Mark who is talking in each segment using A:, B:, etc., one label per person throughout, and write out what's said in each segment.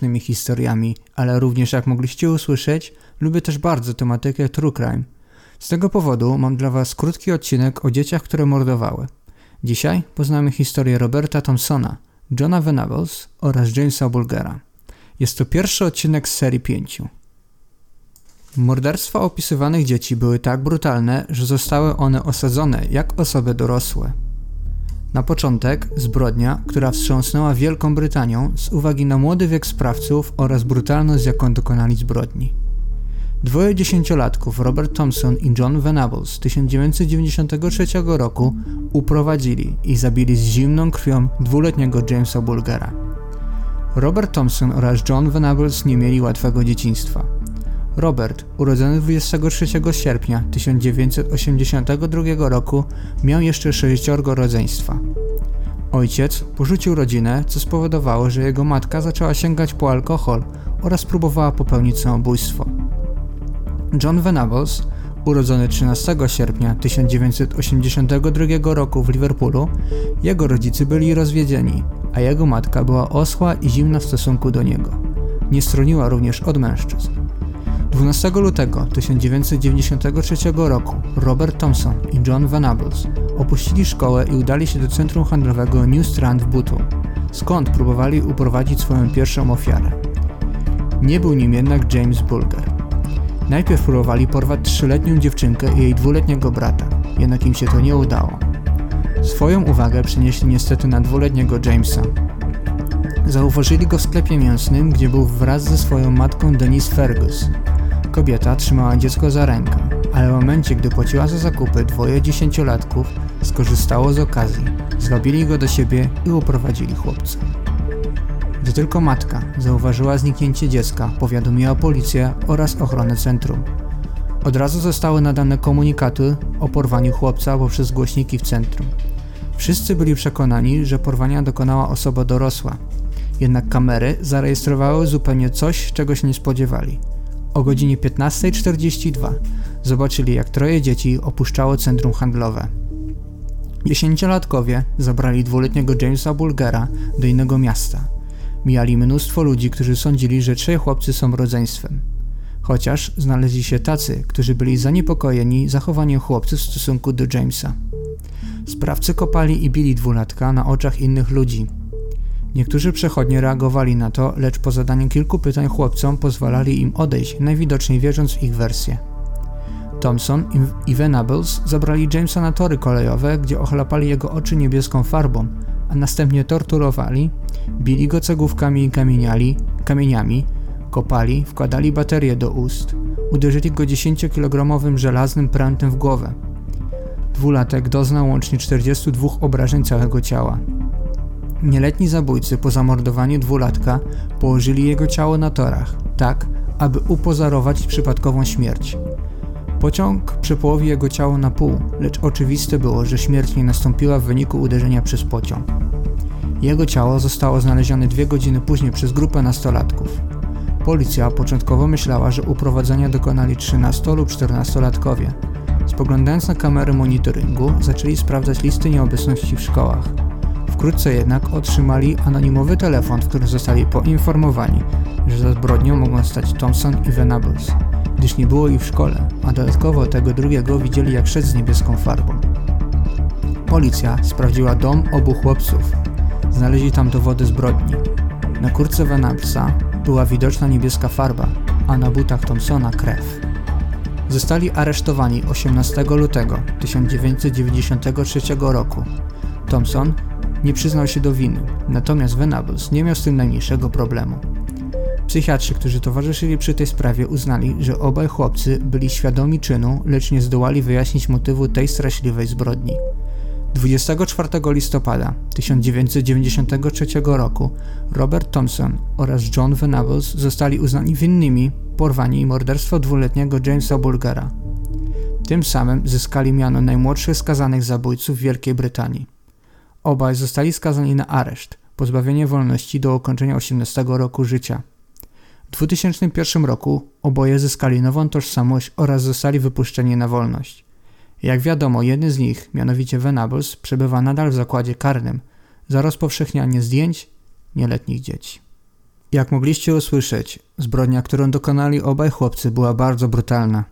A: smutnymi historiami, ale również jak mogliście usłyszeć, lubię też bardzo tematykę true crime. Z tego powodu mam dla Was krótki odcinek o dzieciach, które mordowały. Dzisiaj poznamy historię Roberta Thompsona, Johna Venables oraz Jamesa Bulgera. Jest to pierwszy odcinek z serii pięciu. Morderstwa opisywanych dzieci były tak brutalne, że zostały one osadzone jak osoby dorosłe. Na początek zbrodnia, która wstrząsnęła Wielką Brytanią z uwagi na młody wiek sprawców oraz brutalność, jaką dokonali zbrodni. Dwoje dziesięciolatków, Robert Thompson i John Venables z 1993 roku uprowadzili i zabili z zimną krwią dwuletniego Jamesa Bulgera. Robert Thompson oraz John Venables nie mieli łatwego dzieciństwa. Robert, urodzony 23 sierpnia 1982 roku, miał jeszcze sześciorgo rodzeństwa. Ojciec porzucił rodzinę, co spowodowało, że jego matka zaczęła sięgać po alkohol oraz próbowała popełnić samobójstwo. John Venables, urodzony 13 sierpnia 1982 roku w Liverpoolu, jego rodzice byli rozwiedzieni, a jego matka była osła i zimna w stosunku do niego. Nie stroniła również od mężczyzn. 12 lutego 1993 roku Robert Thompson i John Venables opuścili szkołę i udali się do centrum handlowego New Strand w Butu, skąd próbowali uprowadzić swoją pierwszą ofiarę. Nie był nim jednak James Bulger. Najpierw próbowali porwać trzyletnią dziewczynkę i jej dwuletniego brata, jednak im się to nie udało. Swoją uwagę przynieśli niestety na dwuletniego Jamesa. Zauważyli go w sklepie mięsnym, gdzie był wraz ze swoją matką Denise Fergus. Kobieta trzymała dziecko za rękę, ale w momencie, gdy płaciła za zakupy, dwoje dziesięciolatków skorzystało z okazji. Zwabili go do siebie i uprowadzili chłopca. Gdy tylko matka zauważyła zniknięcie dziecka, powiadomiła policję oraz ochronę centrum. Od razu zostały nadane komunikaty o porwaniu chłopca poprzez głośniki w centrum. Wszyscy byli przekonani, że porwania dokonała osoba dorosła. Jednak kamery zarejestrowały zupełnie coś, czego się nie spodziewali. O godzinie 15.42 zobaczyli, jak troje dzieci opuszczało centrum handlowe. Dziesięciolatkowie zabrali dwuletniego Jamesa Bulgera do innego miasta. Mijali mnóstwo ludzi, którzy sądzili, że trzej chłopcy są rodzeństwem. Chociaż znaleźli się tacy, którzy byli zaniepokojeni zachowaniem chłopców w stosunku do Jamesa. Sprawcy kopali i bili dwulatka na oczach innych ludzi. Niektórzy przechodnie reagowali na to, lecz po zadaniu kilku pytań chłopcom pozwalali im odejść, najwidoczniej wierząc w ich wersję. Thompson i Venables zabrali Jamesa na tory kolejowe, gdzie ochlapali jego oczy niebieską farbą, a następnie torturowali, bili go cegłówkami i kamieniali, kamieniami, kopali, wkładali baterie do ust, uderzyli go 10-kilogramowym żelaznym prętem w głowę. Dwulatek doznał łącznie 42 obrażeń całego ciała. Nieletni zabójcy po zamordowaniu dwulatka położyli jego ciało na torach, tak aby upozorować przypadkową śmierć. Pociąg przepołowił jego ciało na pół, lecz oczywiste było, że śmierć nie nastąpiła w wyniku uderzenia przez pociąg. Jego ciało zostało znalezione dwie godziny później przez grupę nastolatków. Policja początkowo myślała, że uprowadzenia dokonali 13 lub 14-latkowie. Spoglądając na kamery monitoringu, zaczęli sprawdzać listy nieobecności w szkołach. Wkrótce jednak otrzymali anonimowy telefon, w którym zostali poinformowani, że za zbrodnią mogą stać Thompson i Venables, gdyż nie było ich w szkole, a dodatkowo tego drugiego widzieli jak szedł z niebieską farbą. Policja sprawdziła dom obu chłopców. Znaleźli tam dowody zbrodni. Na kurce Venablesa była widoczna niebieska farba, a na butach Thompsona krew. Zostali aresztowani 18 lutego 1993 roku. Thompson nie przyznał się do winy, natomiast Venables nie miał z tym najmniejszego problemu. Psychiatrzy, którzy towarzyszyli przy tej sprawie, uznali, że obaj chłopcy byli świadomi czynu, lecz nie zdołali wyjaśnić motywu tej straszliwej zbrodni. 24 listopada 1993 roku Robert Thompson oraz John Venables zostali uznani winnymi porwania i morderstwa dwuletniego Jamesa Bulgara. Tym samym zyskali miano najmłodszych skazanych zabójców Wielkiej Brytanii. Obaj zostali skazani na areszt, pozbawienie wolności do ukończenia 18 roku życia. W 2001 roku oboje zyskali nową tożsamość oraz zostali wypuszczeni na wolność. Jak wiadomo, jeden z nich, mianowicie Venables, przebywa nadal w zakładzie karnym za rozpowszechnianie zdjęć nieletnich dzieci. Jak mogliście usłyszeć, zbrodnia, którą dokonali obaj chłopcy, była bardzo brutalna.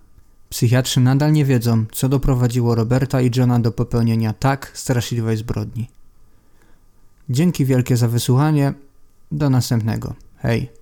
A: Psychiatrzy nadal nie wiedzą, co doprowadziło Roberta i Johna do popełnienia tak straszliwej zbrodni. Dzięki wielkie za wysłuchanie. Do następnego. Hej.